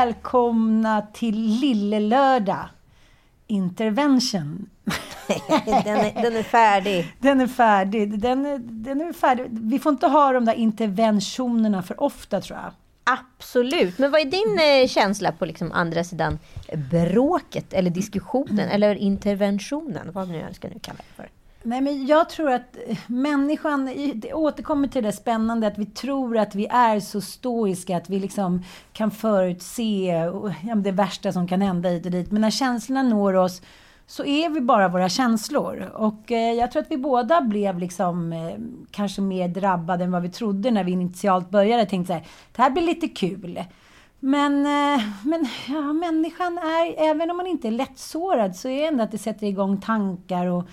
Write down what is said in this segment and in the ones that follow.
Välkomna till Lille Lördag Intervention. den, är, den är färdig. Den är färdig. Den är, den är färdig. Vi får inte ha de där interventionerna för ofta tror jag. Absolut. Men vad är din eh, känsla på liksom andra sidan bråket eller diskussionen eller interventionen? Vad nu ska nu kalla det för. Nej, men jag tror att eh, människan, det återkommer till det spännande att vi tror att vi är så stoiska att vi liksom kan förutse ja, det värsta som kan hända hit och dit. Men när känslorna når oss så är vi bara våra känslor. Och eh, jag tror att vi båda blev liksom eh, kanske mer drabbade än vad vi trodde när vi initialt började. Tänkte så här, det här blir lite kul. Men, eh, men ja, människan är, även om man inte är lättsårad, så är det ändå att det sätter igång tankar och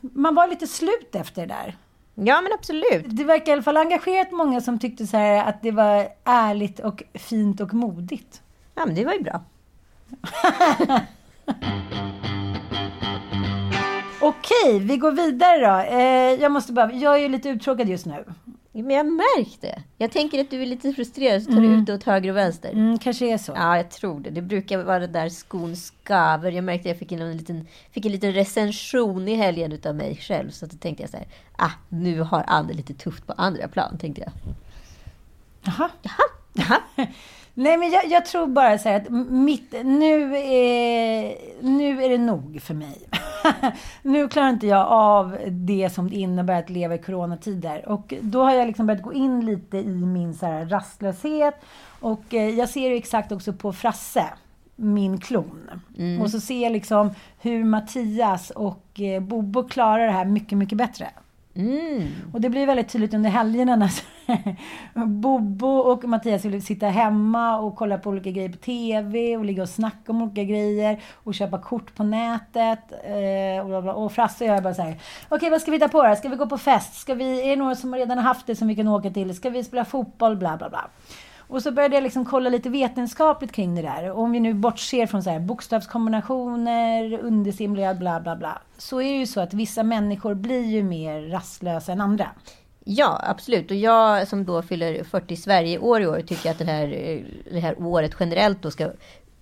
man var lite slut efter det där. Ja, men absolut. Det verkar i alla fall engagerat många som tyckte så här att det var ärligt och fint och modigt. Ja, men det var ju bra. Okej, vi går vidare då. Eh, jag måste bara, jag är ju lite uttråkad just nu. Men jag märkte. Jag tänker att du är lite frustrerad, så tar du Mm. ut åt höger och vänster. Mm, kanske är så. Ja, jag tror det. Det brukar vara där skon skaver. Jag märkte att jag fick en liten, fick en liten recension i helgen utav mig själv. Så då tänkte jag så här, ah, nu har Anne lite tufft på andra plan, tänkte jag. Jaha. Jaha, jaha. Nej, men jag, jag tror bara så här att mitt, nu, är, nu är det nog för mig. nu klarar inte jag av det som det innebär att leva i coronatider. Och då har jag liksom börjat gå in lite i min så här rastlöshet. Och eh, jag ser ju exakt också på Frasse, min klon. Och så ser jag liksom hur Mattias och eh, Bobo klarar det här mycket, mycket bättre. Mm. Och det blir väldigt tydligt under helgerna när Bobo och Mattias vill sitta hemma och kolla på olika grejer på TV och ligga och snacka om olika grejer och köpa kort på nätet. Eh, och, bla bla. och Frasse och jag är bara så här, okej vad ska vi hitta på då? Ska vi gå på fest? Ska vi, är det några som redan har haft det som vi kan åka till? Ska vi spela fotboll? Bla bla bla. Och så började jag liksom kolla lite vetenskapligt kring det där. Och om vi nu bortser från så här bokstavskombinationer, understimulerad bla bla bla. Så är det ju så att vissa människor blir ju mer rastlösa än andra. Ja, absolut. Och jag som då fyller 40 Sverige-år i år tycker att det här, eh, det här året generellt då ska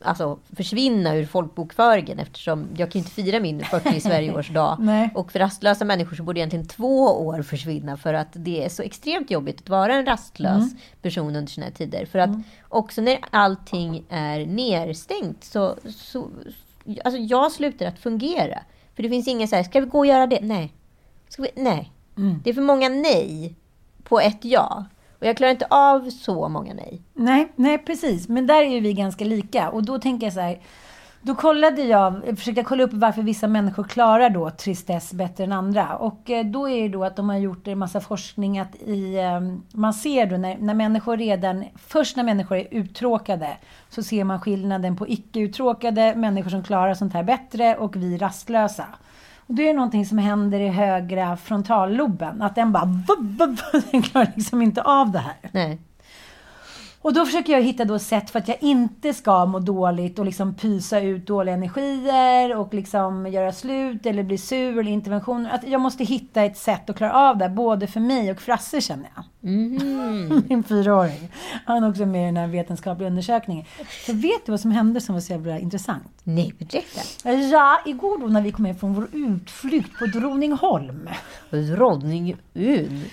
alltså, försvinna ur folkbokföringen eftersom jag kan inte fira min 40 Sverige-årsdag. Och för rastlösa människor så borde egentligen två år försvinna för att det är så extremt jobbigt att vara en rastlös person under såna här tider. För att också när allting är nerstängt så, så alltså jag slutar att fungera. För det finns ingen så här, ska vi gå och göra det? Nej. Ska vi? Nej. Det är för många nej på ett ja. Och jag klarar inte av så många nej. Nej, nej precis. Men där är ju vi ganska lika. Och då tänker jag så här. Då kollade jag, jag försökte kolla upp varför vissa människor klarar då tristess bättre än andra. Och eh, då är det då att de har gjort en massa forskning att i, ehm, man ser då när, när människor redan, först när människor är uttråkade så ser man skillnaden på icke-uttråkade människor som klarar sånt här bättre och vi rastlösa. Och det är någonting som händer i högra frontalloben. Att den bara... Den klarar liksom inte av det här. Nej. Och då försöker jag hitta då sätt för att jag inte ska må dåligt och liksom pysa ut dåliga energier och liksom göra slut eller bli sur eller interventioner. Att jag måste hitta ett sätt att klara av det, både för mig och Frasse känner jag. Mhm. Min fyraåring. Han är också med i den här vetenskapliga undersökningen. Så vet du vad som hände som var så jävla intressant? Nej, berätta. Ja, igår då när vi kom hem från vår utflykt på Droningholm. Drottningön.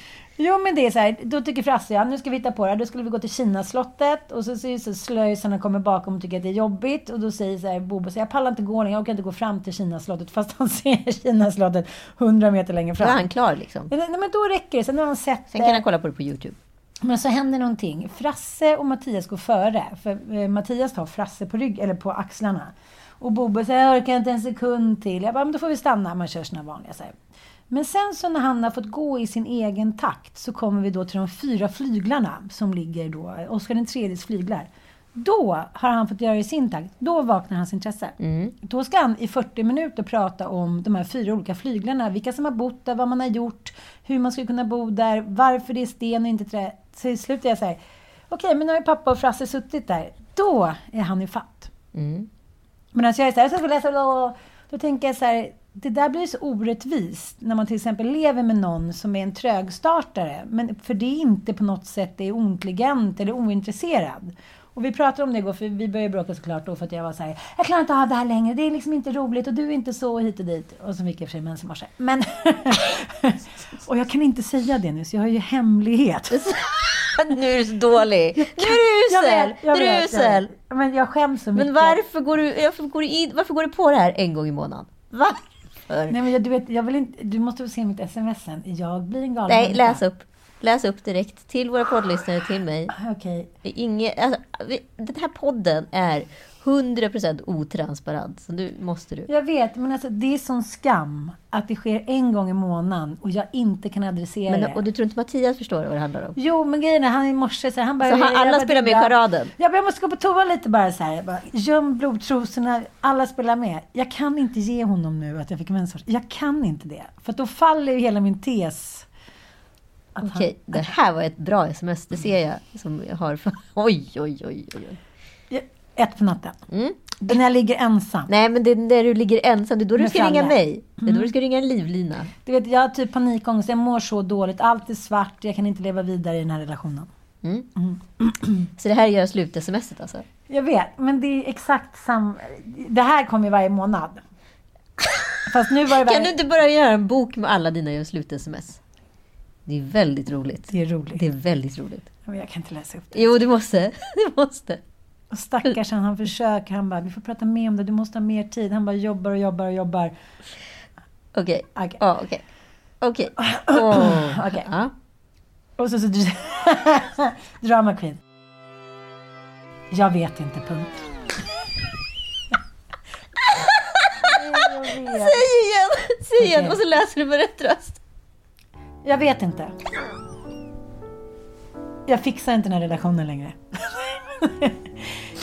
Jo men det är så här, då tycker Frasse, ja nu ska vi hitta på det här. Då skulle vi gå till Kinaslottet och så ser så slöjsarna kommer bakom och tycker att det är jobbigt. Och då säger så här, Bobo, så jag pallar inte gå längre, jag orkar inte gå fram till Kinaslottet. Fast han ser Kinaslottet 100 meter längre Då fram. är han klar liksom. Nej men då räcker det, sen har han sett Sen kan han kolla på det på Youtube. Men så händer någonting. Frasse och Mattias går före. För eh, Mattias tar Frasse på rygg, eller på axlarna. Och Bobo säger, jag orkar inte en sekund till. Jag bara, men då får vi stanna. Man kör sina vanliga så här. Men sen så när han har fått gå i sin egen takt så kommer vi då till de fyra flyglarna som ligger då, Oscar den tredjes flyglar. Då har han fått göra i sin takt. Då vaknar hans intresse. Då ska han i 40 minuter prata om de här fyra olika flyglarna. Vilka som har bott där, vad man har gjort, hur man skulle kunna bo där, varför det är sten och inte trä. Så är jag så här, okej men nu har ju pappa och Frasse suttit där. Då är han i fatt. Men alltså jag är så här, jag ska läsa, då tänker jag så här, det där blir så orättvist när man till exempel lever med någon som är en trögstartare, men för det inte på något sätt är ointelligent eller ointresserad. Och vi pratade om det igår, för vi började bråka såklart då för att jag var så här, jag klarar inte av det här längre, det är liksom inte roligt och du är inte så hit och dit. Och så fick jag för sig mens i morse. Men... och jag kan inte säga det nu, så jag har ju hemlighet. nu är du så dålig. Nu är du Jag usel. vet, jag är vet, usel. Men jag skäms så mycket. Men varför går, du, varför, går du in, varför går du på det här en gång i månaden? Varför? Nej, men jag, du, vet, jag vill inte, du måste se mitt sms sen. Jag blir en galen Nej, människa. läs upp. Läs upp direkt till våra poddlyssnare, till mig. Okej. Inge, alltså, vi- den här podden är 100% otransparent, så nu måste du. Jag vet, men alltså, det är sån skam att det sker en gång i månaden och jag inte kan adressera Men, det. och du tror inte Mattias förstår vad det handlar om? Jo, men grejen är, han i morse, så han bara... Så han, alla spelar med i charaden? Jag, bara, jag måste gå på toa lite bara så här. Jag bara, göm blodtrosorna, alla spelar med. Jag kan inte ge honom nu att jag fick menssvar. Jag kan inte det. För då faller ju hela min tes. Han- Okej, det här var ett bra sms, det ser jag. Som jag har för, oj, oj, oj, oj. oj. Ett på natten. Mm. Det är när jag ligger ensam. Nej, men det är när du ligger ensam, det är då du Med ska ringa Fralle. mig. Det är då du ska ringa en livlina. Du vet, jag har typ panikångest, jag mår så dåligt, allt är svart, jag kan inte leva vidare i den här relationen. Så det här gör slut-smset alltså? Jag vet, men det är exakt samma... Det här kommer ju varje månad. Fast nu var det Kan varje... du inte bara göra en bok med alla dina gör slut-sms? Det är väldigt roligt. Det är roligt. Det är väldigt roligt. Men jag kan inte läsa upp det. Jo, du måste. Du måste. Och stackars han, han försöker, han bara, vi får prata mer om det, du måste ha mer tid. Han bara jobbar och jobbar och jobbar. Okej. Okej. Ja, okej. Okej. Åh. Okej. Ja. Och så, så drama queen. Jag vet inte, punkt. Säg igen! Säg igen Okej. och så läser du med rätt röst. Jag vet inte. Jag fixar inte den här relationen längre.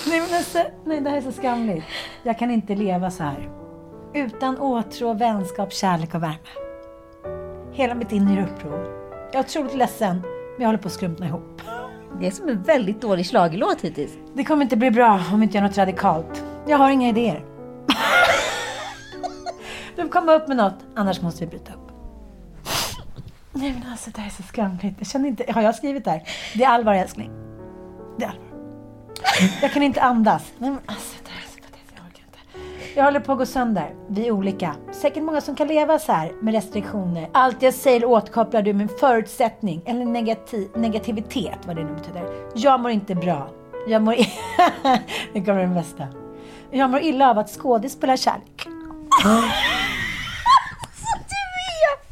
nej, men alltså, nej, det här är så skamligt. Jag kan inte leva så här. Utan åtrå, vänskap, kärlek och värme. Hela mitt inre är uppror. Jag är otroligt ledsen, men jag håller på att skrumpna ihop. Det är som en väldigt dålig schlagerlåt hittills. Det kommer inte bli bra om inte gör något radikalt. Jag har inga idéer. Du kommer upp med något, annars måste vi bryta upp. Nej men alltså det här är så skamligt. Jag känner inte, har jag skrivit det här? Det är allvar älskling. Det är allvar. Jag kan inte andas. Nej men alltså det här är så patetiskt, jag orkar inte. Jag håller på att gå sönder. Vi är olika. Säkert många som kan leva så här med restriktioner. Allt jag säger återkopplar du med en förutsättning eller negativ, negativitet, vad det nu betyder. Jag mår inte bra. Jag mår... det kommer den bästa. Jag mår illa av att skådis spelar kärlek. Alltså, du är en...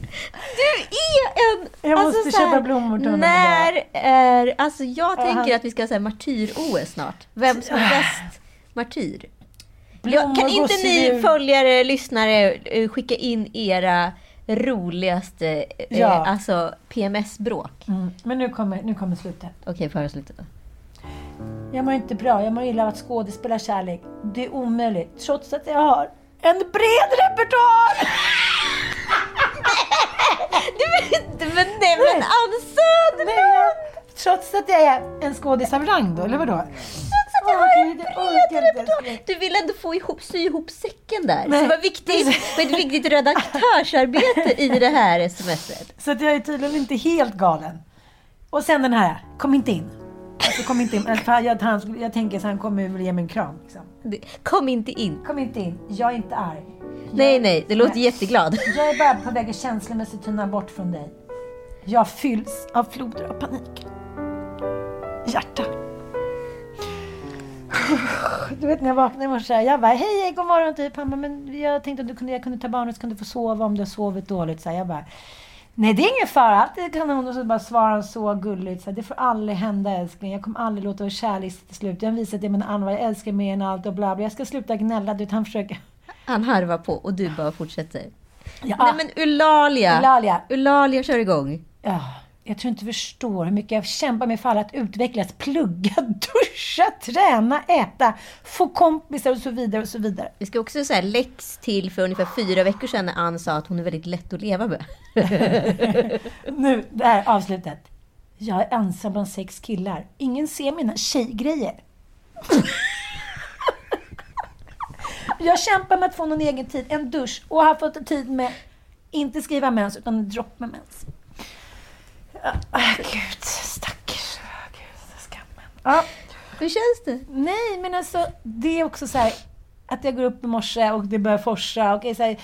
Jag alltså, måste så här, köpa blommor till honom När är... Alltså jag tänker han- att vi ska ha martyr-OS snart. Vem som är bäst martyr. Blommor, kan inte ni gosedjur. följare, lyssnare eh, skicka in era roligaste eh, Ja. alltså PMS-bråk? Mm. Men nu kommer, nu kommer slutet. Okej, får höra slutet då. Jag mår inte bra. Jag mår illa av att skådis spelar kärlek. Det är omöjligt, trots att jag har en bred repertoar. Men nej men Ann jag, trots att jag är en skådis av rang då, eller vadå? jag Åh, har Gud, en jag bred repertoar. Du vill ändå få ihop, sy ihop säcken där. Nej. Så det var viktigt, var ett viktigt redaktörsarbete i det här smset. Så att jag är tydligen inte helt galen. Och sen den här, kom inte in. Alltså, kom inte in. För jag, han, jag tänker så han kommer väl ge mig en kram. Liksom. Kom inte in. Kom inte in, jag är inte arg. Nej, nej, det låter Nej. jätteglad. Jag är bara på väg att känslomässigt tyna bort från dig. Jag fylls av floder av panik. Hjärta. Du vet när jag vaknade i morse, jag bara hej, hej god morgon typ. Han bara, men jag tänkte att du kunde, jag kunde ta barnet så kunde du få sova om du har sovit dåligt. Så jag bara, nej det är ingen fara, det kan hon. Och så bara svarar han så gulligt. Så här, det får aldrig hända älskling, jag kommer aldrig låta vår kärlek till slut. Jag har visat det med en allvar, jag älskar mer än allt och bla bla. Jag ska sluta gnälla, du han försöker. Han harvar på och du bara fortsätter. Ja. Nej men Eulalia! Eulalia. Eulalia kör igång. Ja, jag tror inte förstår hur mycket jag kämpar med för alla att utvecklas, plugga, duscha, träna, äta, få kompisar och så vidare och så vidare. Vi ska också säga läx till för ungefär fyra veckor sedan när Ann sa att hon är väldigt lätt att leva med. Nu, det här avslutet. Jag är ensam bland sex killar. Ingen ser mina tjejgrejer. jag kämpar med att få någon egen tid, en dusch och har fått tid med, inte skriva mens, utan en dropp med mens. Ah, gud, stackars. Ah, gud, skammen. Ja. Hur känns det? Nej, men alltså det är också så här att jag går upp i morse och det börjar forsa och jag säger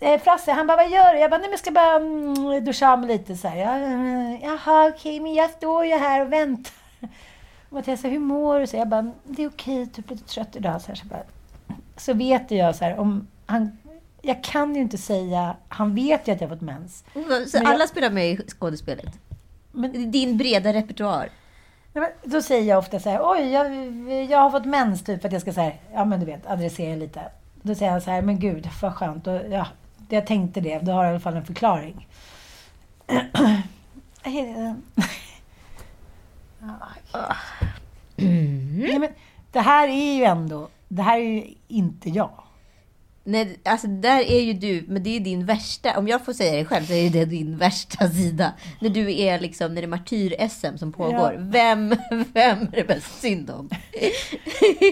eh, Frasse, han bara, vad gör du? Jag bara, nej men jag ska bara mm, duscha av mig lite så här. Jag, mm, Jaha, okej, men jag står ju här och väntar. Och Mattias säger, hur mår du? Så jag bara, det är okej, typ lite trött idag. Så, här, så, bara, så vet jag så här, om han, jag kan ju inte säga, han vet ju att jag har fått mens. Så Men jag- alla spelar med i skådespelet? Men Din breda repertoar? Då säger jag ofta så här, oj, jag, jag har fått mens, typ, för att jag ska så här, ja men du vet, adressera lite. Då säger han så här, men gud, vad skönt. Och, ja, jag tänkte det, då har jag i alla fall en förklaring. Ja, Nej, men det här är ju ändå, det här är ju inte jag. Nej, alltså där är ju du, men det är din värsta, om jag får säga det själv, så är det din värsta sida. När du är liksom, när det är martyr-SM som pågår. Ja. Vem, vem är det bäst synd om?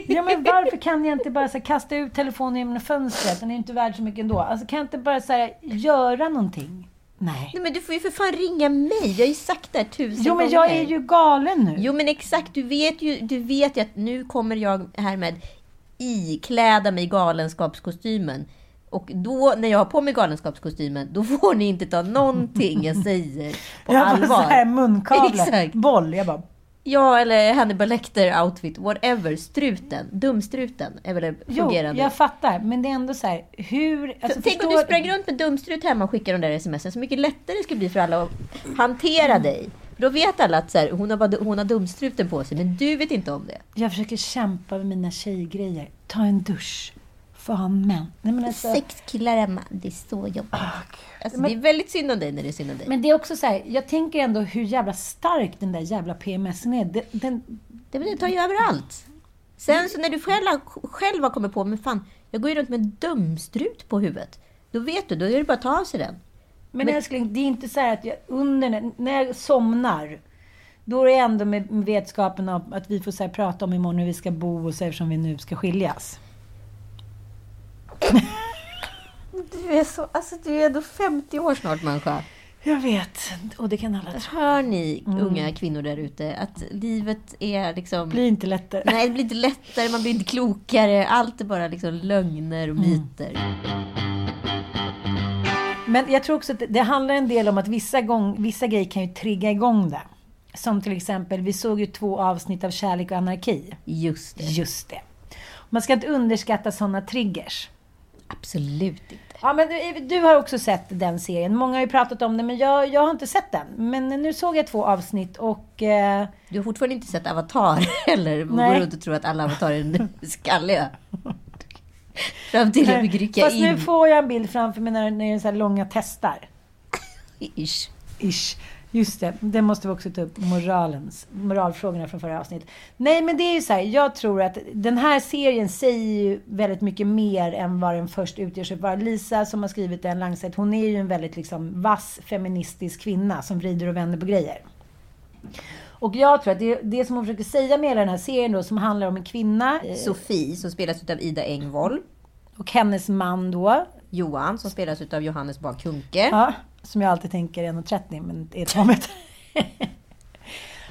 Ja, men varför kan jag inte bara så här, kasta ut telefonen genom fönstret? Den är ju inte värd så mycket ändå. Alltså, kan jag inte bara så här, göra någonting? Nej. Nej men du får ju för fan ringa mig, jag har ju sagt det här tusen Jo, men gånger. jag är ju galen nu. Jo men exakt, du vet ju, du vet ju att nu kommer jag härmed ikläda mig galenskapskostymen. Och då, när jag har på mig galenskapskostymen, då får ni inte ta någonting jag säger på jag allvar. munkavle, Exakt. boll. Jag bara, Ja, eller Hannibal Lecter outfit, whatever. Struten, dumstruten är väl jo, fungerande. jag fattar. Men det är ändå så här, hur... Alltså, Tänk om förstår- du sprang runt med dumstrut hemma och skickade de där smsen. Så mycket lättare det skulle bli för alla att hantera dig. För då vet alla att så här, hon, har bara, hon har dumstruten på sig, men du vet inte om det. Jag försöker kämpa med mina tjejgrejer. Ta en dusch. Få ha män. Nej, men, alltså, Sex killar hemma, det är så jobbigt. Alltså, Men- det är väldigt synd om dig när det är synd om dig. men det är också så här, jag tänker ändå hur jävla stark den där jävla PMSen är. Den, den, det, det tar ju överallt. Sen så när du själv själv har kommit på, men fan, jag går ju runt med en dumstrut på huvudet. Då vet du, då är det bara att ta av sig den. Men, Men- älskling, det är inte så här att jag under, när jag somnar, då är det ändå med vetskapen om att vi får så prata om imorgon hur vi ska bo och så eftersom vi nu ska skiljas. Du är så, alltså du är ändå 50 år snart människa. Jag vet. Och det kan alla tro. Hör ni unga kvinnor där ute att livet är liksom... Blir inte lättare. Nej, det blir inte lättare, man blir inte klokare. Allt är bara liksom lögner och myter. Men jag tror också att det, handlar en del om att vissa, gång, vissa grejer kan ju trigga igång det. Som till exempel, vi såg ju två avsnitt av Kärlek och anarki. Just det. Just det. Man ska inte underskatta sådana triggers. Absolut inte. Ja, men du, du har också sett den serien. Många har ju pratat om den, men jag, jag har inte sett den. Men nu såg jag två avsnitt och... Eh, Du har fortfarande inte sett Avatar heller? Nej. går runt och tror att alla avatarer är skalliga. Fram till att vi rycka fast nu får jag en bild framför mig när, när det är så här långa testar. Ish. Ish. Just det, det måste vi också ta upp. Moralens, moralfrågorna från förra avsnittet. Nej, men det är ju så här, jag tror att den här serien säger ju väldigt mycket mer än vad den först utger sig för. Lisa som har skrivit den, Langset, hon är ju en väldigt liksom vass feministisk kvinna som vrider och vänder på grejer. Och jag tror att det, det som hon försöker säga med hela den här serien då, som handlar om en kvinna. eh, Sofie, som spelas av Ida Engvall. Och hennes man då. Johan, som spelas av Johannes Bah Kuhnke. Ja, som jag alltid tänker är 1,30 men är 2 meter.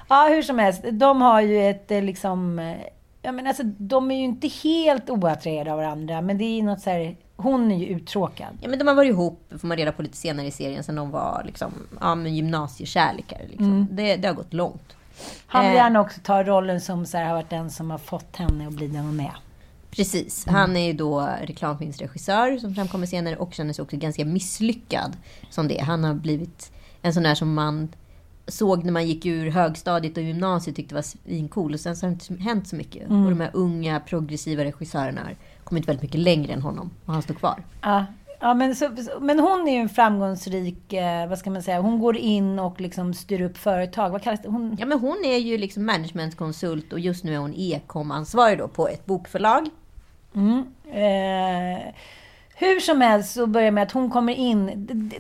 ja, hur som helst. De har ju ett eh, liksom... eh, Ja, men alltså, de är ju inte helt oattraherade av varandra, men det är något så här... Hon är ju uttråkad. Ja, men de har varit ihop, får man reda på lite senare i serien, sen de var liksom, ja, men gymnasiekärlekar. Liksom. Det, det har gått långt. Han vill Eh. gärna också ta rollen som så här, har varit den som har fått henne att bli den hon är. Precis. Han är ju då reklamfilmsregissör som framkommer senare och känner sig också ganska misslyckad som det. Han har blivit en sån där som man såg när man gick ur högstadiet och gymnasiet tyckte var svincool. Och sen så har det inte hänt så mycket. Och de här unga progressiva regissörerna har kommit väldigt mycket längre än honom. Och han står kvar. Ja, ja men, så, men hon är ju en framgångsrik, eh, vad ska man säga, hon går in och liksom styr upp företag. Vad kallas det? Hon, Ja, men hon är ju liksom managementkonsult och just nu är hon e-com-ansvarig då på ett bokförlag. Eh, hur som helst så börjar med att hon kommer in.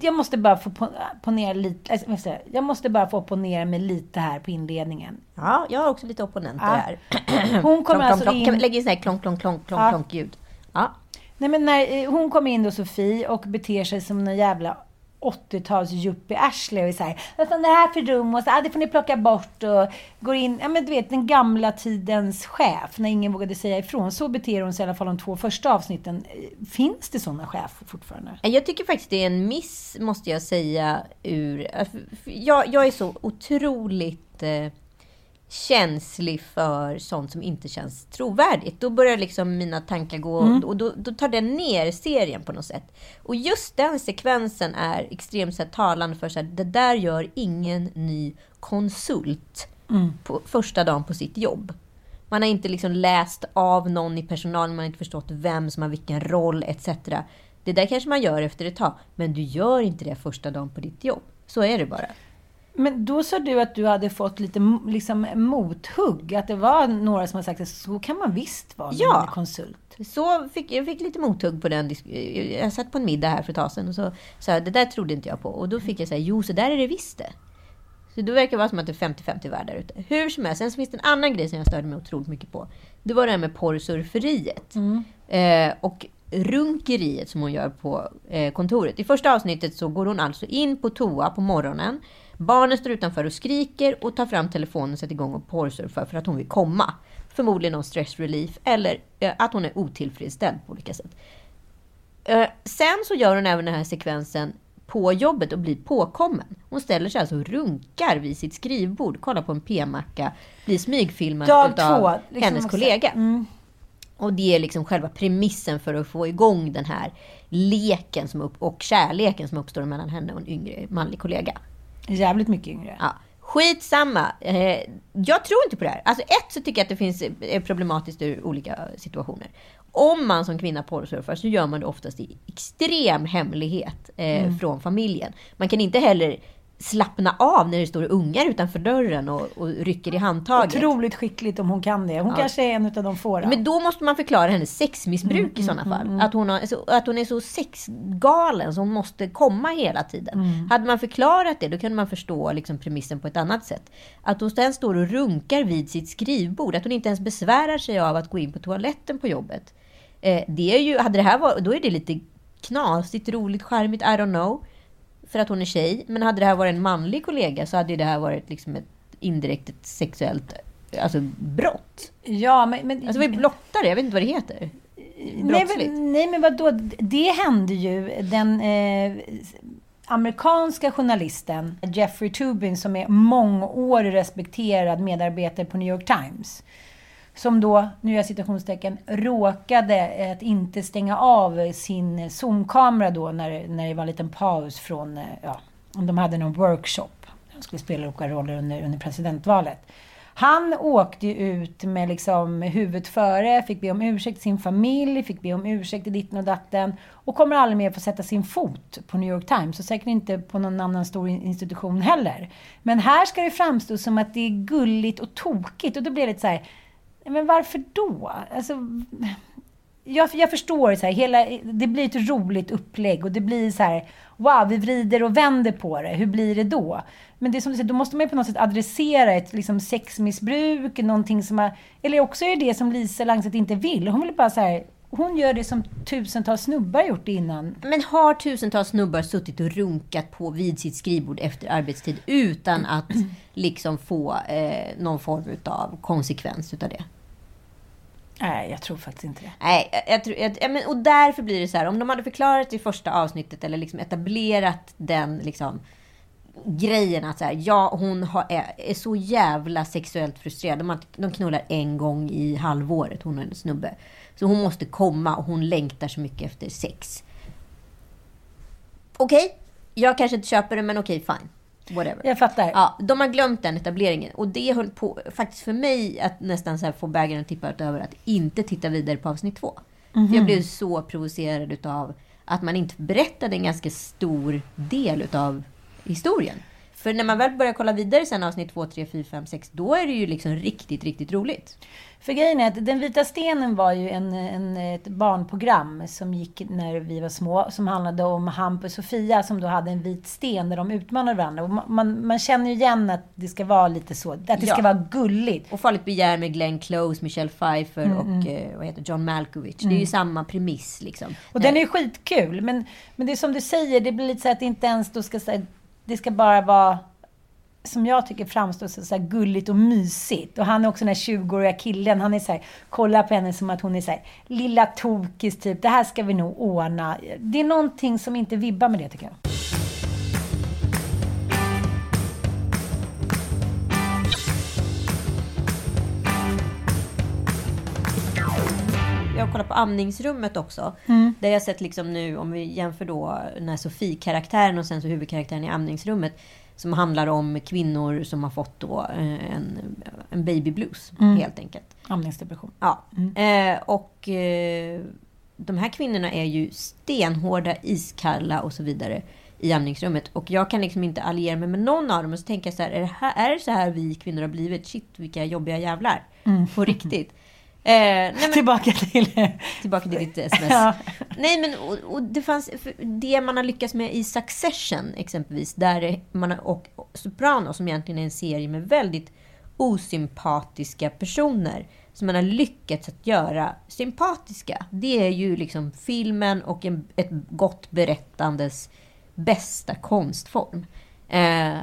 Jag måste bara få po- ponera lite, alltså, ska jag måste bara få ponera mig lite här på inledningen. Ja, jag har också lite opponenter Ja. här. Hon kommer Klonk, alltså klonk, in... lägga in sån här klonk, klonk, klonk, klonk, Ja. klonk ljud? Ja. Nej men när eh, hon kommer in då Sofie och beter sig som en jävla 80-tals yuppie-arsle och är såhär, vad fan är det här för rum? Och så, ah, det får ni plocka bort och går in, ja men du vet den gamla tidens chef när ingen vågade säga ifrån. Så beter hon sig i alla fall de två första avsnitten. Eh, finns det sådana chefer fortfarande? Eh, jag tycker faktiskt det är en miss, måste jag säga. Ur, jag, jag är så otroligt eh, känslig för sånt som inte känns trovärdigt. Då börjar liksom mina tankar gå och då, då tar den ner serien på något sätt. Och just den sekvensen är extremt så här, talande för så här, det där gör ingen ny konsult på första dagen på sitt jobb. Man har inte liksom läst av någon i personalen, man har inte förstått vem som har vilken roll etc. Det där kanske man gör efter ett tag, men du gör inte det första dagen på ditt jobb. Så är det bara. Men då sa du att du hade fått lite liksom, mothugg. Att det var några som har sagt att så kan man visst vara Ja. är konsult. Så fick, jag fick lite mothugg på den. Jag satt på en middag här för ett tag sedan och så sa jag, det där trodde inte jag på. Och då fick jag säga, jo så där är det visst det. Så då verkar det vara som att det är 50-50 värld där ute. Hur som helst, sen så finns det en annan grej som jag störde mig otroligt mycket på. Det var det här med porrsurferiet. Eh, och runkeriet som hon gör på eh, kontoret. I första avsnittet så går hon alltså in på toa på morgonen. Barnen står utanför och skriker och tar fram telefonen och sätter igång och porrsurfar för att hon vill komma. Förmodligen någon stress relief eller eh, att hon är otillfredsställd på olika sätt. Eh, sen så gör hon även den här sekvensen på jobbet och blir påkommen. Hon ställer sig alltså och runkar vid sitt skrivbord, kollar på en p-macka, blir smygfilmad Dag utav två, liksom hennes kollega. Och det är liksom själva premissen för att få igång den här leken som upp, och kärleken som uppstår mellan henne och en yngre manlig kollega. Jävligt mycket yngre. Ja. Skitsamma. Eh, jag tror inte på det här. Alltså ett så tycker jag att det finns är problematiskt ur olika situationer. Om man som kvinna porrsurfar så gör man det oftast i extrem hemlighet eh, från familjen. Man kan inte heller slappna av när det står ungar utanför dörren och, och rycker i handtaget. Otroligt skickligt om hon kan det. Hon kanske är en av de få. Men då måste man förklara hennes sexmissbruk i sådana fall. Att, hon har, så- att hon är så sexgalen så hon måste komma hela tiden. Hade man förklarat det, då kunde man förstå liksom premissen på ett annat sätt. Att hon sen står och runkar vid sitt skrivbord, att hon inte ens besvärar sig av att gå in på toaletten på jobbet. Eh, det är ju, hade det här varit, då är det lite knasigt, roligt, charmigt, I don't know. För att hon är tjej. Men hade det här varit en manlig kollega så hade det här varit liksom ett indirekt ett sexuellt alltså brott. Ja, men... men Alltså vad är blottare? Jag vet inte vad det heter. nej, Brottsligt. men, nej, men vadå? Det hände ju den eh, amerikanska journalisten Jeffrey Tubin som är mångårig respekterad medarbetare på New York Times. Som då, nu gör jag citationstecken, råkade eh, att inte stänga av sin Zoom-kamera då när, när det var en liten paus från, eh, ja, om de hade någon workshop. De skulle spela olika roller under, under presidentvalet. Han åkte ju ut med liksom huvudet före, fick be om ursäkt till sin familj, fick be om ursäkt till ditten och datten och kommer aldrig mer få sätta sin fot på New York Times och säkert inte på någon annan stor institution heller. Men här ska det framstå som att det är gulligt och tokigt och då blir det lite så här, men varför då? Alltså, jag, jag förstår, så här, hela, det blir ett roligt upplägg och det blir så här, wow, vi vrider och vänder på det. Hur blir det då? Men det är som du säger, då måste man ju på något sätt adressera ett liksom, sexmissbruk, någonting som har, Eller också är det det som Lisa Langset inte vill. Hon vill bara så här, hon gör det som tusentals snubbar gjort innan. Men har tusentals snubbar suttit och runkat på vid sitt skrivbord efter arbetstid utan att liksom få eh, någon form av konsekvens utav det? Nej, jag tror faktiskt inte det. Nej, jag tror, jag, men, och därför blir det så här, om de hade förklarat i första avsnittet eller liksom etablerat den liksom, grejen att så här, ja, hon har, är, är, så jävla sexuellt frustrerad. De, de knullar en gång i halvåret, hon och en snubbe. Så hon måste komma och hon längtar så mycket efter sex. Okej, okay, jag kanske inte köper det, men okej, okay, fine. Whatever. Jag fattar. Ja, de har glömt den etableringen. Och det höll på, faktiskt för mig, att nästan så här få bägaren att tippa över att inte titta vidare på avsnitt två. Mm -hmm. För jag blev så provocerad utav att man inte berättade en ganska stor del utav historien. För när man väl börjar kolla vidare sen avsnitt 2, 3, 4, 5, 6, då är det ju liksom riktigt, riktigt roligt. För grejen är att Den vita stenen var ju en, en, ett barnprogram som gick när vi var små. Som handlade om Hampus och Sofia som då hade en vit sten där de utmanade varandra. Och man, man känner ju igen att det ska vara lite så. Att det ja. ska vara gulligt. Och Farligt begär med Glenn Close, Michelle Pfeiffer mm. och mm. eh, vad heter John Malkovich. Mm. Det är ju mm. samma premiss liksom. Och den är ju skitkul. Men, men det är som du säger, det blir lite så att det inte ens då ska säga det ska bara vara som jag tycker framstår så, så här gulligt och mysigt. Och han är också den här 20-åriga killen. Han är så här, kollar på henne som att hon är så här, lilla tokis typ. Det här ska vi nog ordna. Det är någonting som inte vibbar med det tycker jag. Jag har kollat på amningsrummet också. Mm. Där jag sett liksom nu, om vi jämför då den här Sofie-karaktären och sen så huvudkaraktären i amningsrummet. Som handlar om kvinnor som har fått då eh, en, en baby blues, mm. helt enkelt. Amningsdepression. Ja. Mm. Eh, och eh, de här kvinnorna är ju stenhårda, iskalla och så vidare i amningsrummet. Och jag kan liksom inte alliera mig med någon av dem. Och så tänker jag så här, är det, här, är det så här vi kvinnor har blivit? Shit, vilka jobbiga jävlar. Mm. På riktigt. Eh, nej, men, tillbaka till... tillbaka till ditt sms. Ja. Nej, men och, och, det fanns... Det man har lyckats med i Succession, exempelvis, där man har, och Sopranos, som egentligen är en serie med väldigt osympatiska personer, som man har lyckats att göra sympatiska. Det är ju liksom filmen och en, ett gott berättandes bästa konstform. Eh,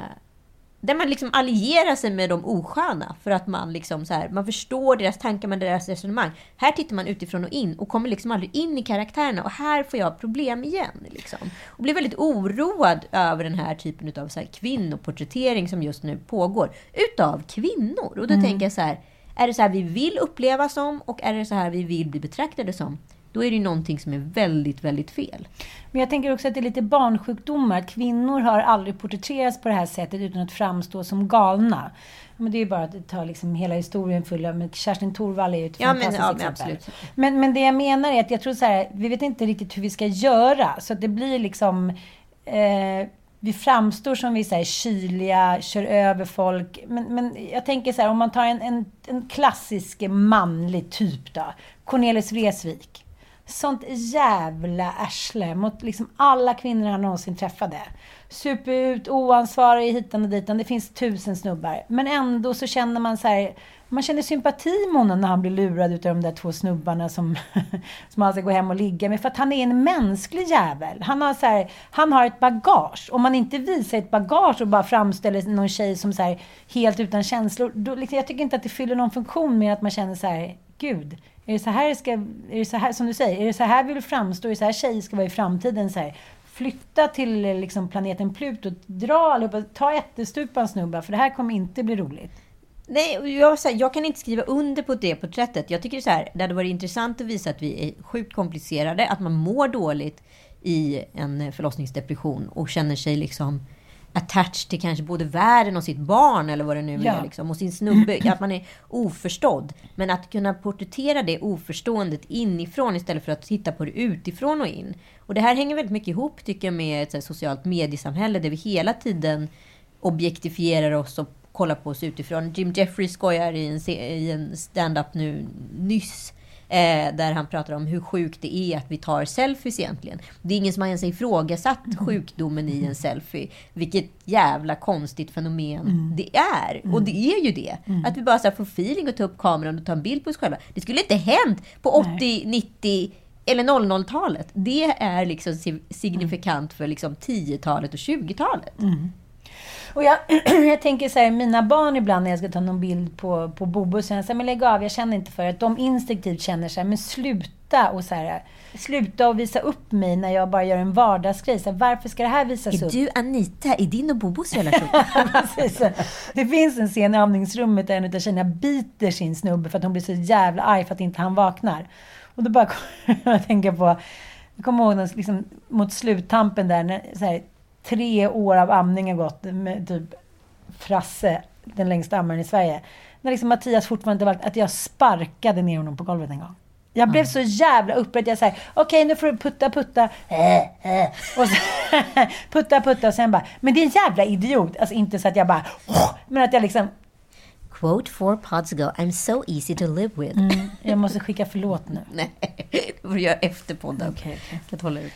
där man liksom allierar sig med de osköna för att man liksom så här, man förstår deras tankar med deras resonemang. Här tittar man utifrån och in och kommer liksom aldrig in i karaktärerna och här får jag problem igen. Liksom. Och blir väldigt oroad över den här typen av så här kvinnoporträttering som just nu pågår. Utav kvinnor. Och då mm. tänker jag så här, är det så här vi vill uppleva som och är det så här vi vill bli betraktade som? Då är det ju någonting som är väldigt, väldigt fel. Men jag tänker också att det är lite barnsjukdomar. Kvinnor har aldrig porträtterats på det här sättet utan att framstå som galna. Men det är ju bara att ta liksom hela historien full av... Kerstin Thorvall är ju ett ja, fantastiskt men, ja, exempel. Absolut. Men, men det jag menar är att jag tror så här, vi vet inte riktigt hur vi ska göra. Så att det blir liksom... Eh, vi framstår som vi här, kyliga, kör över folk. Men, men jag tänker så här, om man tar en, en, en klassisk manlig typ då. Cornelis Vreeswijk sånt jävla arsle mot liksom alla kvinnor han någonsin träffade. Super ut, oansvarig hitan och ditan. Det finns tusen snubbar. Men ändå så känner man så här, man känner sympati med honom när han blir lurad utav de där två snubbarna som, som han ska gå hem och ligga med. För att han är en mänsklig jävel. Han har, så här, han har ett bagage. Om man inte visar ett bagage och bara framställer någon tjej som så här, helt utan känslor. Då, liksom, jag tycker inte att det fyller någon funktion med att man känner så här, gud, är det så här ska, är det så här, som du säger, är det så här vi vill framstå? Är det så här tjejer ska vara i framtiden? Så här, flytta till liksom, planeten Pluto, dra allihopa, ta ättestupan snubbar, för det här kommer inte bli roligt. Nej, jag, här, jag kan inte skriva under på det porträttet. Jag tycker så här, det hade varit intressant att visa att vi är sjukt komplicerade, att man mår dåligt i en förlossningsdepression och känner sig liksom attached till kanske både världen och sitt barn eller vad det nu Ja. är. Liksom, och sin snubbe. Att man är oförstådd. Men att kunna porträttera det oförståendet inifrån istället för att titta på det utifrån och in. Och det här hänger väldigt mycket ihop tycker jag med ett socialt mediesamhälle där vi hela tiden objektifierar oss och kollar på oss utifrån. Jim Jeffries skojar i en, i en stand-up nu nyss. Eh, där han pratar om hur sjukt det är att vi tar selfies egentligen. Det är ingen som har ens ifrågasatt sjukdomen i en selfie. Vilket jävla konstigt fenomen det är. Och det är ju det. Att vi bara så får feeling och ta upp kameran och ta en bild på oss själva. Det skulle inte hänt på 80, 90 eller 00-talet. Det är liksom si- signifikant för liksom 10-talet och 20-talet. Och jag, jag tänker så här, mina barn ibland när jag ska ta någon bild på, på Bobo, så jag säger, men lägg av, jag känner inte för att de instinktivt känner så här, men sluta och så här, sluta och visa upp mig när jag bara gör en vardagsgrej. Så här, varför ska det här visas upp? du Anita i din och Bobos relation? Precis. Det finns en scen i amningsrummet där en av tjejerna biter sin snubbe för att hon blir så jävla arg för att inte han vaknar. Och då bara kommer jag att tänka på, jag kommer ihåg liksom, mot sluttampen där, när så här, tre år av amning har gått med typ Frasse, den längsta ammaren i Sverige. När liksom Mattias fortfarande inte valt att jag sparkade ner honom på golvet en gång. Jag blev så jävla upprörd. Jag säger okej nu får du putta putta. Eh, eh. Och så, putta putta och sen bara, men det är en jävla idiot. Alltså inte så att jag bara, men att jag liksom, Quote four pods ago, I'm so easy to live with. jag måste skicka förlåt nu. Nej, det får du göra efter podden. Okej, okej. Kan hålla ut.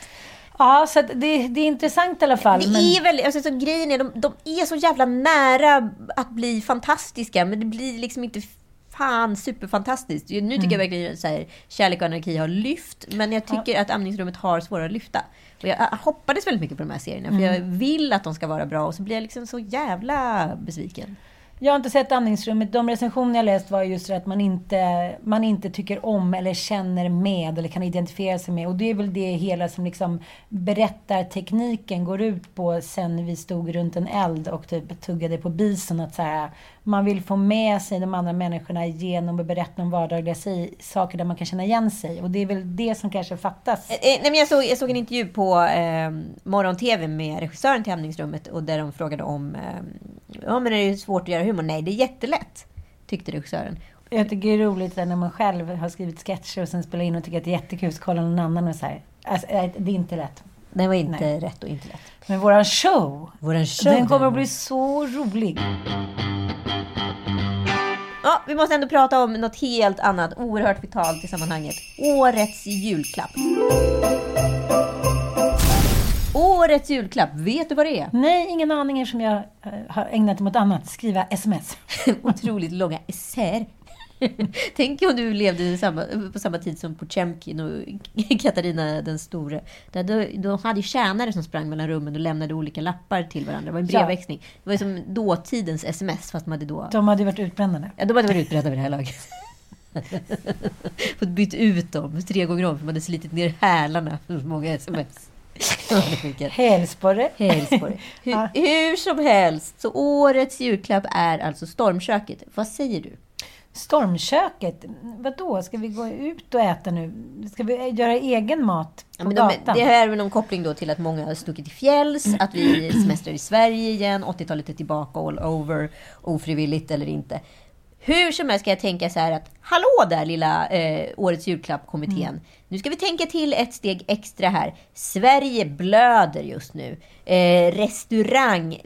Ja, så det, det är intressant i alla fall. Det men, är väldigt, alltså, så grejen är, de, de är så jävla nära att bli fantastiska, men det blir liksom inte fan superfantastiskt. Nu tycker jag verkligen att så här, Kärlek och anarki har lyft, men jag tycker att Amningsrummet har svårare att lyfta. Och jag, hoppades väldigt mycket på de här serierna, för jag vill att de ska vara bra, och så blir jag liksom så jävla besviken. Jag har inte sett Andningsrummet. De recensioner jag läst var just det att man inte, man inte tycker om eller känner med eller kan identifiera sig med. Och det är väl det hela som liksom berättartekniken går ut på sen vi stod runt en eld och typ tuggade på bison. Att så här, man vill få med sig de andra människorna genom att berätta om vardagliga saker där man kan känna igen sig. Och det är väl det som kanske fattas. Eh, eh, nej, men jag, såg, jag såg en intervju på eh, morgon-tv med regissören till Hämningsrummet och där de frågade om eh, ja, men är det svårt att göra humor. Nej, det är jättelätt, tyckte regissören. Jag tycker det är roligt när man själv har skrivit sketcher och sen spelar in och tycker att det är jättekul, så kollar någon annan och så här. Alltså, eh, det är inte lätt. Det var inte rätt och inte lätt. Men våran show, Våran show den kommer att däremot. bli så rolig. Ja, vi måste ändå prata om något helt annat, oerhört vitalt i sammanhanget. Årets julklapp. Årets julklapp, vet du vad det är? Nej, ingen aning eftersom jag eh, har ägnat mig åt annat. Skriva sms. Otroligt långa essäer. Tänk om du levde samma, på samma tid som Potemkin och Katarina den store. Där då hade tjänare som sprang mellan rummen och lämnade olika lappar till varandra. Det var en brevväxling. Det var som dåtidens sms, fast man hade då... De hade varit utbrända nu. Ja, de hade varit utbredda vid det här laget. Fått byta ut dem tre gånger om, för man hade slitit ner hälarna för många sms. Hälsporre. Det. Hur, hur som helst, så årets julklapp är alltså Stormköket. Vad säger du? Stormköket. Vadå, ska vi gå ut och äta nu? Ska vi göra egen mat på Ja, gatan? de, det här är väl någon koppling då till att många har stuckit till fjälls, att vi semestrar i Sverige igen, 80-talet är tillbaka all over, ofrivilligt eller inte. Hur som helst ska jag tänka så här att, hallå där lilla eh, Årets julklapp-kommittén. Nu ska vi tänka till ett steg extra här. Sverige blöder just nu. Eh, restaurang,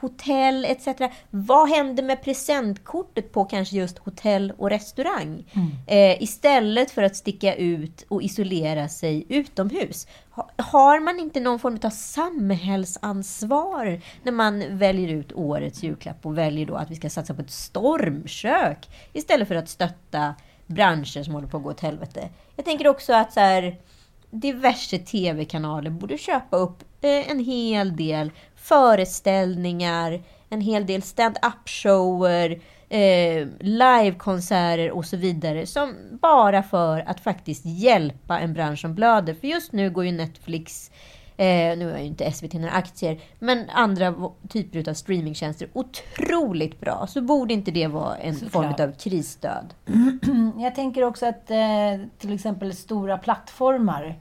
hotell etc. Vad händer med presentkortet på kanske just hotell och restaurang? Eh, istället för att sticka ut och isolera sig utomhus. Ha, har man inte någon form av samhällsansvar när man väljer ut årets julklapp och väljer då att vi ska satsa på ett stormkök istället för att stötta branscher som håller på att gå åt helvete? Jag tänker också att så här, diverse tv-kanaler borde köpa upp eh, en hel del föreställningar, en hel del stand-up shower, eh, livekonserter och så vidare. Som bara för att faktiskt hjälpa en bransch som blöder. För just nu går ju Netflix, eh, nu är ju inte SVT några aktier, men andra typer av streamingtjänster otroligt bra. Så borde inte det vara en form Såklart. av krisstöd? Jag tänker också att eh, till exempel stora plattformar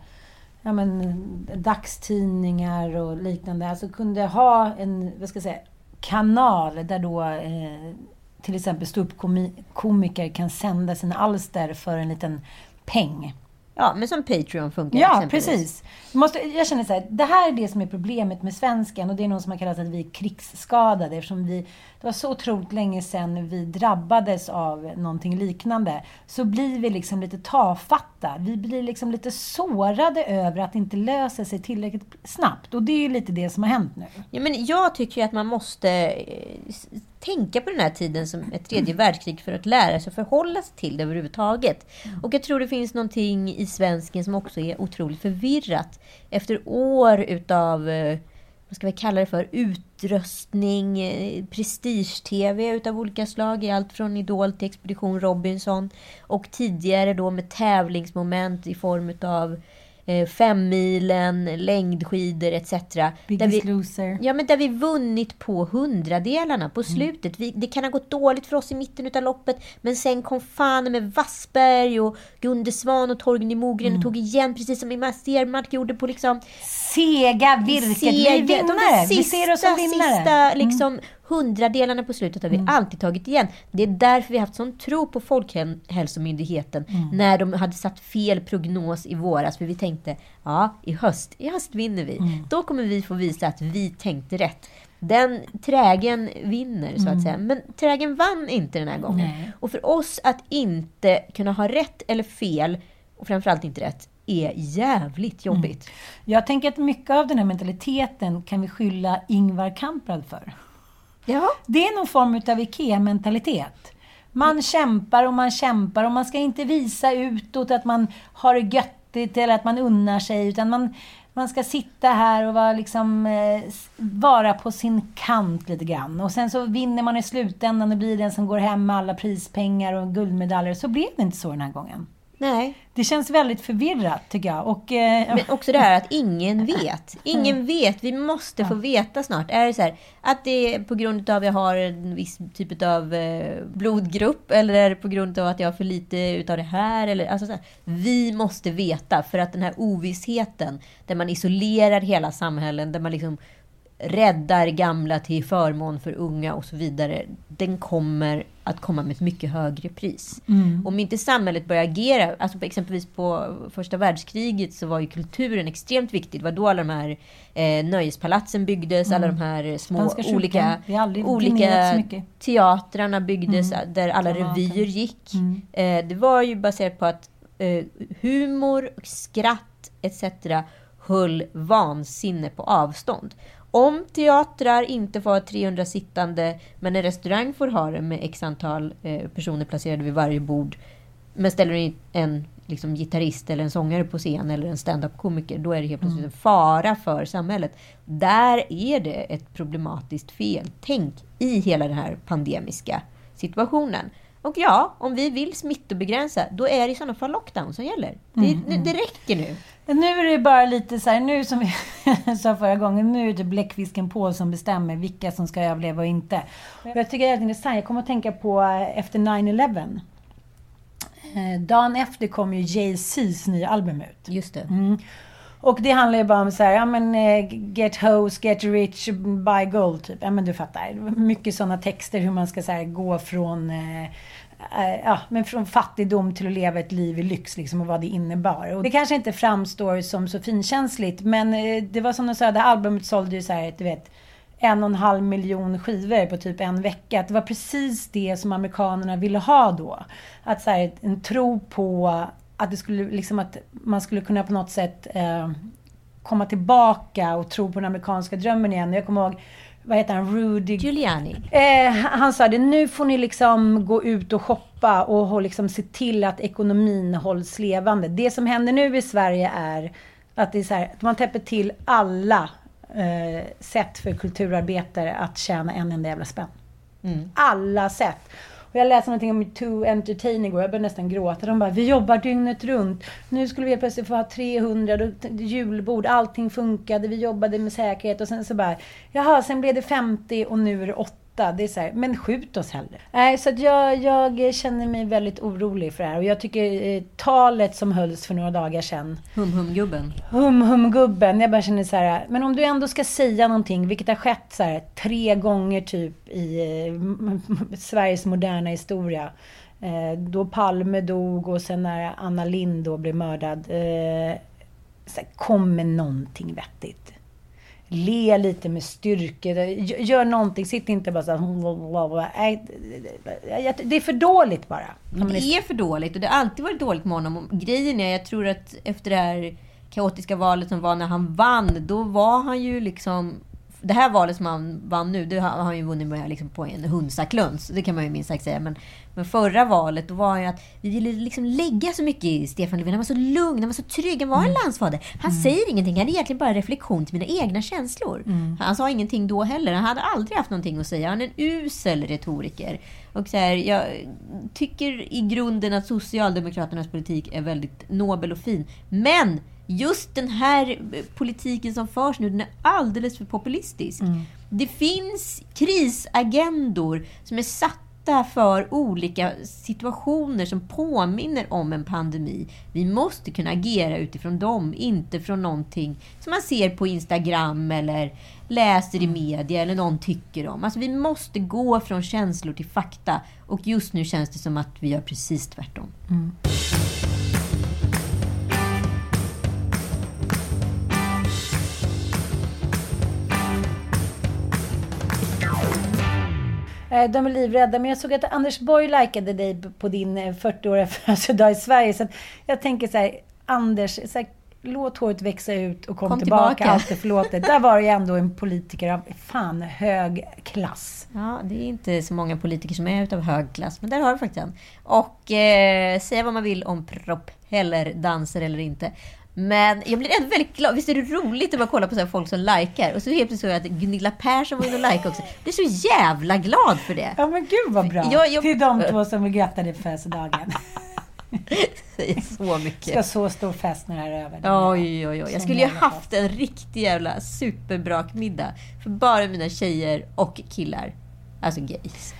ja, men, dagstidningar och liknande, alltså kunde ha en, vad ska jag säga, kanal där då eh, till exempel ståuppkomiker kan sända sina alster för en liten peng. Ja, men som Patreon funkar Ja, precis. Måste, jag känner så här, det här är det som är problemet med svensken och det är någon som har kallat att vi är krigsskadade eftersom vi, det var så otroligt länge sedan vi drabbades av någonting liknande. Så blir vi liksom lite tafatta. Vi blir liksom lite sårade över att det inte löser sig tillräckligt snabbt. Och det är ju lite det som har hänt nu. Ja, men jag tycker ju att man måste eh, tänka på den här tiden som ett tredje världskrig för att lära sig förhålla sig till det överhuvudtaget. Och jag tror det finns någonting i svensken som också är otroligt förvirrat. Efter år utav, eh, vad ska vi kalla det för, utröstning, eh, prestige-tv utav olika slag, i allt från Idol till Expedition Robinson. Och tidigare då med tävlingsmoment i form utav eh, femmilen, längdskidor etc. Biggest vi, loser. Ja, men där vi vunnit på hundradelarna på slutet. Vi, det kan ha gått dåligt för oss i mitten av loppet, men sen kom fan med Wassberg och Gunde Svan och Torgny Mogren mm. och tog igen, precis som Ingemar Stenmark gjorde på liksom... Sega virket. Sega, vi är vinnare. vi ser oss som vinnare. Sista, mm. Hundradelarna på slutet har vi mm. alltid tagit igen. Det är därför vi har haft sån tro på Folkhälsomyndigheten mm. när de hade satt fel prognos i våras. För vi tänkte, ja, i höst, i höst vinner vi. Mm. Då kommer vi få visa att vi tänkte rätt. Den trägen vinner, så att mm. säga. Men trägen vann inte den här gången. Nej. Och för oss att inte kunna ha rätt eller fel, och framförallt inte rätt, är jävligt jobbigt. Mm. Jag tänker att mycket av den här mentaliteten kan vi skylla Ingvar Kamprad för. Ja. Det är någon form av IKEA-mentalitet. Man mm. kämpar och man kämpar och man ska inte visa utåt att man har det göttigt eller att man unnar sig, utan man, man ska sitta här och vara, liksom, eh, vara på sin kant lite grann. Och sen så vinner man i slutändan och blir den som går hem med alla prispengar och guldmedaljer. Så blev det inte så den här gången. Nej. Det känns väldigt förvirrat tycker jag. Och, eh, Men också det här att ingen vet. Ingen vet. Vi måste få veta snart. Är det så här, att det är på grund av att jag har en viss typ av eh, blodgrupp eller är det på grund av att jag har för lite utav det här? Eller, alltså så här, vi måste veta för att den här ovissheten där man isolerar hela samhällen, där man liksom räddar gamla till förmån för unga och så vidare, den kommer att komma med ett mycket högre pris. Mm. Om inte samhället börjar agera, alltså exempelvis på första världskriget så var ju kulturen extremt viktig. Det var då alla de här eh, nöjespalatsen byggdes, mm. alla de här små olika, olika teatrarna byggdes, mm. där alla revyer gick. Mm. Eh, det var ju baserat på att eh, humor, skratt etc höll vansinne på avstånd. Om teatrar inte får ha 300 sittande, men en restaurang får ha det med x antal eh, personer placerade vid varje bord, men ställer in en liksom, gitarrist eller en sångare på scen eller en stand-up-komiker, då är det helt plötsligt mm. en fara för samhället. Där är det ett problematiskt feltänk i hela den här pandemiska situationen. Och ja, om vi vill smittobegränsa, då är det i sådana fall lockdown som gäller. Mm, det, det, räcker nu. Nu är det bara lite så här, nu som vi sa förra gången, nu är det bläckfisken på som bestämmer vilka som ska överleva och inte. Jag tycker det är intressant, jag kommer att tänka på eh, efter 9-11. Eh, dagen efter kom ju Jay-Z's nya album ut. Just det. Mm. Och det handlar ju bara om så här, ja men eh, get hoes, get rich, buy gold typ. Ja men du fattar. Mycket sådana texter hur man ska så här, gå från eh, Eh, ja, men från fattigdom till att leva ett liv i lyx liksom, och vad det innebar. Och det kanske inte framstår som så finkänsligt, men eh, det var som de sa, det albumet sålde ju så här, du vet, en och en halv miljon skivor på typ en vecka. Det var precis det som amerikanerna ville ha då. Att så här, en tro på att, det skulle, liksom att man skulle kunna på något sätt eh, komma tillbaka och tro på den amerikanska drömmen igen. Jag kommer ihåg, vad heter han, Rudy... Giuliani. Eh, han sa det, nu får ni liksom gå ut och shoppa och liksom se till att ekonomin hålls levande. Det som händer nu i Sverige är att, det är så här, att man täpper till alla eh, sätt för kulturarbetare att tjäna en enda jävla spänn. Mm. Alla sätt. Och jag läste någonting om Too Entertain igår. Jag började nästan gråta. De bara, vi jobbar dygnet runt. Nu skulle vi plötsligt få ha 300 julbord. Allting funkade. Vi jobbade med säkerhet. Och sen så bara, jaha, sen blev det 50 och nu är det 80. 8. Det är så här, men skjut oss hellre. Nej, så att jag, jag känner mig väldigt orolig för det här. Och jag tycker eh, talet som hölls för några dagar sedan. Hum-hum-gubben. Hum-hum-gubben. Jag bara känner så här, men om du ändå ska säga någonting, vilket har skett så här, tre gånger typ i eh, Sveriges moderna historia. Eh, då Palme dog och sen när Anna Lind då blev mördad. Eh, kom med någonting vettigt. Le lite med styrka. Gör någonting. Sitt inte bara så här... Det är för dåligt bara. Det är för dåligt och det har alltid varit dåligt med honom. Grejen är, jag tror att efter det här kaotiska valet som var när han vann, då var han ju liksom det här valet som han vann nu, det har han ju vunnit med liksom på en hundsakluns. Det kan man ju minst sagt säga. Men, men förra valet, då var ju att vi ville liksom lägga så mycket i Stefan Löfven. Han var så lugn, han var så trygg, han var en mm. landsfader. Han mm. säger ingenting, han är egentligen bara reflektion till mina egna känslor. Mm. Han sa ingenting då heller. Han hade aldrig haft någonting att säga. Han är en usel retoriker. Och så här, jag tycker i grunden att Socialdemokraternas politik är väldigt nobel och fin. Men just den här politiken som förs nu, den är alldeles för populistisk. Mm. Det finns krisagendor som är satta för olika situationer som påminner om en pandemi. Vi måste kunna agera utifrån dem, inte från någonting som man ser på Instagram eller läser i media eller någon tycker om. Alltså vi måste gå från känslor till fakta och just nu känns det som att vi gör precis tvärtom. Mm. De är livrädda. Men jag såg att Anders Borg likade dig på din 40-åriga födelsedag i Sverige. Så jag tänker så här, Anders, så här, låt håret växa ut och kom, kom tillbaka. tillbaka. Allt är förlåtet. Där var ju ändå en politiker av fan hög klass. Ja, det är inte så många politiker som är utav hög klass, men där har du faktiskt en. Och eh, säga vad man vill om propellerdanser eller inte. Men jag blir ändå väldigt glad. Visst är det roligt att bara kolla på så folk som likar? Och så helt plötsligt såg jag att Gunilla Persson var inne och likade också. Jag är så jävla glad för det. Ja men gud vad bra. Jag, jag... Till de två som vill gratta dig på födelsedagen. säger så mycket. Ska så stor fest när det här är över. Oj, oj, oj. Jag skulle ju haft en riktig jävla superbrakmiddag. För bara mina tjejer och killar. Alltså gays.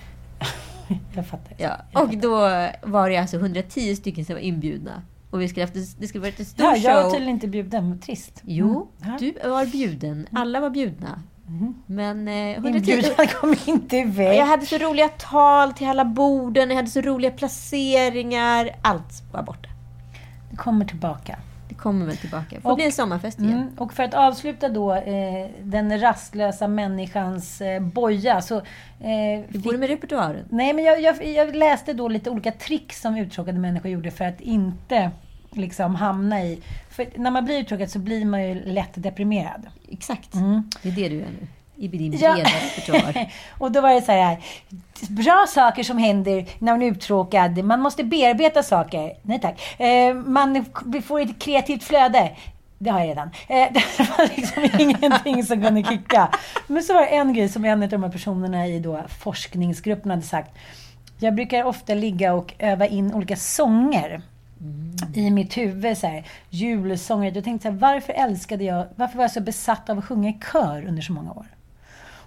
Jag fattar. Ja. Och då var det alltså 110 stycken som var inbjudna. Och vi skulle haft, det skulle varit en stor ja, show. Jag var tydligen inte bjuden. Trist. Jo, mm. du var bjuden. Alla var bjudna. Mm. Men... Eh, Inbjudan kom inte iväg. Jag hade så roliga tal till alla borden. Jag hade så roliga placeringar. Allt var borta. Det kommer tillbaka. Kommer väl tillbaka. Det får och, bli en sommarfest igen. Mm, och för att avsluta då eh, den rastlösa människans eh, boja. Så, eh, Hur går det med repertoaren? Nej, men jag, jag, jag, läste då lite olika tricks som uttråkade människor gjorde för att inte liksom hamna i... För när man blir uttråkad så blir man ju lätt deprimerad. Exakt. Mm. Det är det du är nu i din breda ja. repertoar. och då var det så här, bra saker som händer när man är uttråkad. Man måste bearbeta saker. Nej tack. Eh, man får ett kreativt flöde. Det har jag redan. Eh, det var liksom ingenting som kunde kicka. Men så var det en grej som en av de här personerna i då forskningsgruppen hade sagt. Jag brukar ofta ligga och öva in olika sånger. Mm. i mitt huvud. Så här, julsånger. Jag tänkte här, varför älskade jag, varför var jag så besatt av att sjunga i kör under så många år?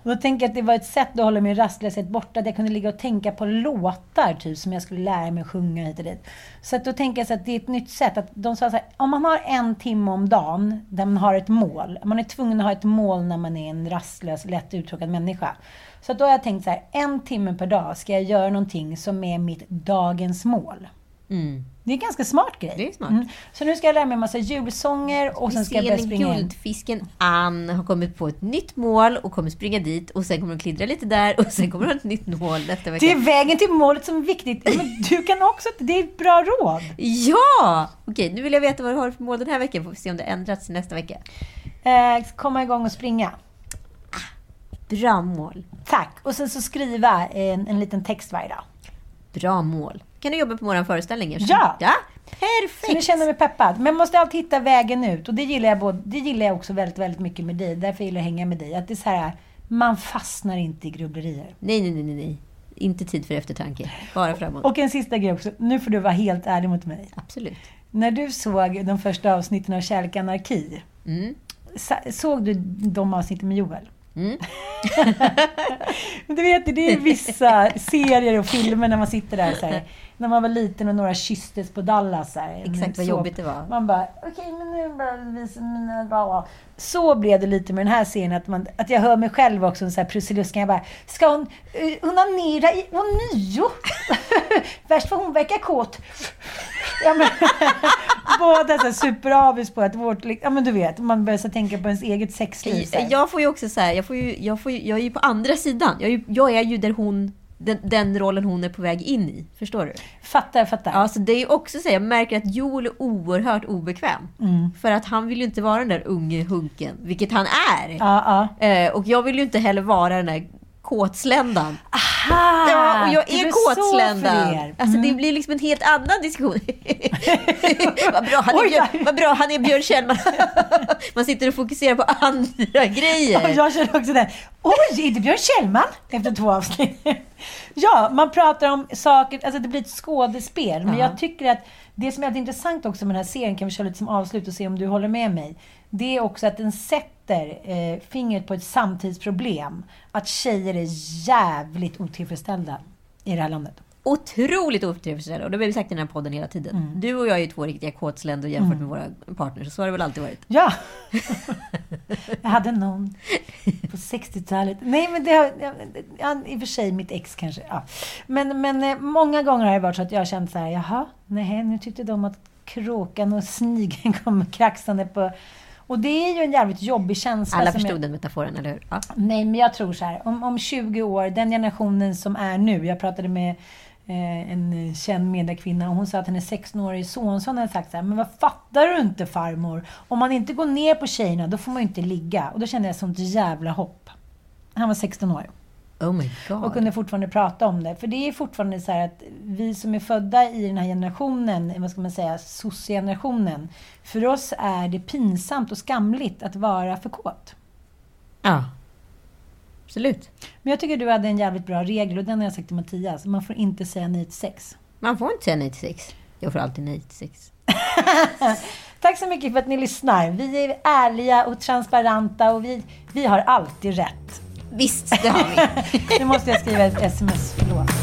Och då tänker jag att det var ett sätt att hålla min rastlöshet borta. Att jag kunde ligga och tänka på låtar typ, som jag skulle lära mig att sjunga hit och dit. Så att då tänker jag så att det är ett nytt sätt. Att de sa så här, om man har en timme om dagen där man har ett mål. Man är tvungen att ha ett mål när man är en rastlös, lätt uttråkad människa. Så då har jag tänkt så här, en timme per dag ska jag göra någonting som är mitt dagens mål. Mm. Det är en ganska smart grej. Det är smart. Mm. Så nu ska jag lära mig en massa julsånger och sen ska jag börja springa Guldfisken Ann har kommit på ett nytt mål och kommer springa dit och sen kommer hon klidra lite där och sen kommer hon ha ett nytt mål nästa vecka. Det är vägen till målet som är viktigt. Men du kan också, det är ett bra råd. Ja! Okej, nu vill jag veta vad du har för mål den här veckan. Får vi se om det ändrats nästa vecka. Eh, komma igång och springa. Ah, bra mål. Tack. Och sen så skriva en, en liten text varje dag. Bra mål kan du jobba på våra föreställningar. Ja! ja! Perfekt! Så nu känner mig peppad. Men man måste alltid hitta vägen ut. Och det gillar jag, både, det gillar jag också väldigt, väldigt mycket med dig. Därför gillar jag att hänga med dig. Att det är så här, man fastnar inte i grubblerier. Nej, nej, nej, nej. Inte tid för eftertanke. Bara framåt. Och en sista grej också. Nu får du vara helt ärlig mot mig. Absolut. När du såg de första avsnitten av Kärlek Anarki. Mm. Såg du de avsnitten med Joel? Mm. du vet, det är vissa serier och filmer när man sitter där så här, När man var liten och några kysstes på Dallas. Så här, Exakt vad så, jobbigt det var. Man bara, okej okay, men nu bara visa mina... Bla, så blev det lite med den här serien, att, man, att jag hör mig själv också, så här Prussiluskan. Jag bara, ska hon uh, onanera i ånyo? Värst för hon verkar kåt. Ja, men, båda så superavis på att vårt... Ja, men du vet, man börjar så tänka på ens eget sexliv. Så jag får ju också så här, jag, får ju, jag, får ju, jag är ju på andra sidan. Jag är ju, jag är ju där hon den, den, rollen hon är på väg in i. Förstår du? Fattar, fattar. Ja, så det är också så, jag märker att Joel är oerhört obekväm. Mm. För att han vill ju inte vara den där unge hunken, vilket han är. Ja, ja. Eh, och jag vill ju inte heller vara den där kåtsländan. Aha! Ja, och jag är kåtsländan. Mm. Alltså det blir liksom en helt annan diskussion. vad, bra, han är Björn, vad bra, han är Björn Kjellman. Man sitter och fokuserar på andra grejer. Och jag känner också det. Oj, är det Björn Kjellman? Efter två avsnitt. ja, man pratar om saker, alltså det blir ett skådespel. Men jag tycker att det som är intressant också med den här serien, kan vi köra lite som avslut och se om du håller med mig. Det är också att den sätter eh, fingret på ett samtidsproblem. Att tjejer är jävligt otillfredsställda i det här landet. Otroligt otillfredsställda. Och det har vi sagt i den här podden hela tiden. Mm. Du och jag är ju två riktiga kåtsländor jämfört mm. med våra partners. Så har det väl alltid varit? Ja! jag hade någon på 60-talet. Nej, men det har... Ja, I och för sig mitt ex kanske. Ja. Men, men eh, många gånger har det varit så att jag har känt så här, jaha, nej, nu tyckte de att kråkan och snigeln kommer kraxande på... Och det är ju en jävligt jobbig känsla. Alla förstod jag... den metaforen, eller hur? Ja. Nej, men jag tror så här. Om, om 20 år, den generationen som är nu. Jag pratade med eh, en känd mediekvinna och hon sa att hennes 16-årige sonson hade sagt så här, Men vad fattar du inte farmor? Om man inte går ner på tjejerna, då får man ju inte ligga. Och då kände jag sånt jävla hopp. Han var 16 år. Oh. Och kunde fortfarande prata om det. För det är fortfarande så att vi som är födda i den här generationen, vad ska man säga, soc-generationen. För oss är det pinsamt och skamligt att vara för kåt. Ja. Absolut. Men jag tycker du hade en jävligt bra regel och den har jag sagt till Mattias. Man får inte säga nej till sex. Man får inte säga nej till sex. Jag får alltid nej till sex. Tack så mycket för att ni lyssnar. Vi är ärliga och transparenta och vi, vi har alltid rätt. Visst, det har vi. nu måste jag skriva ett sms. Förlåt.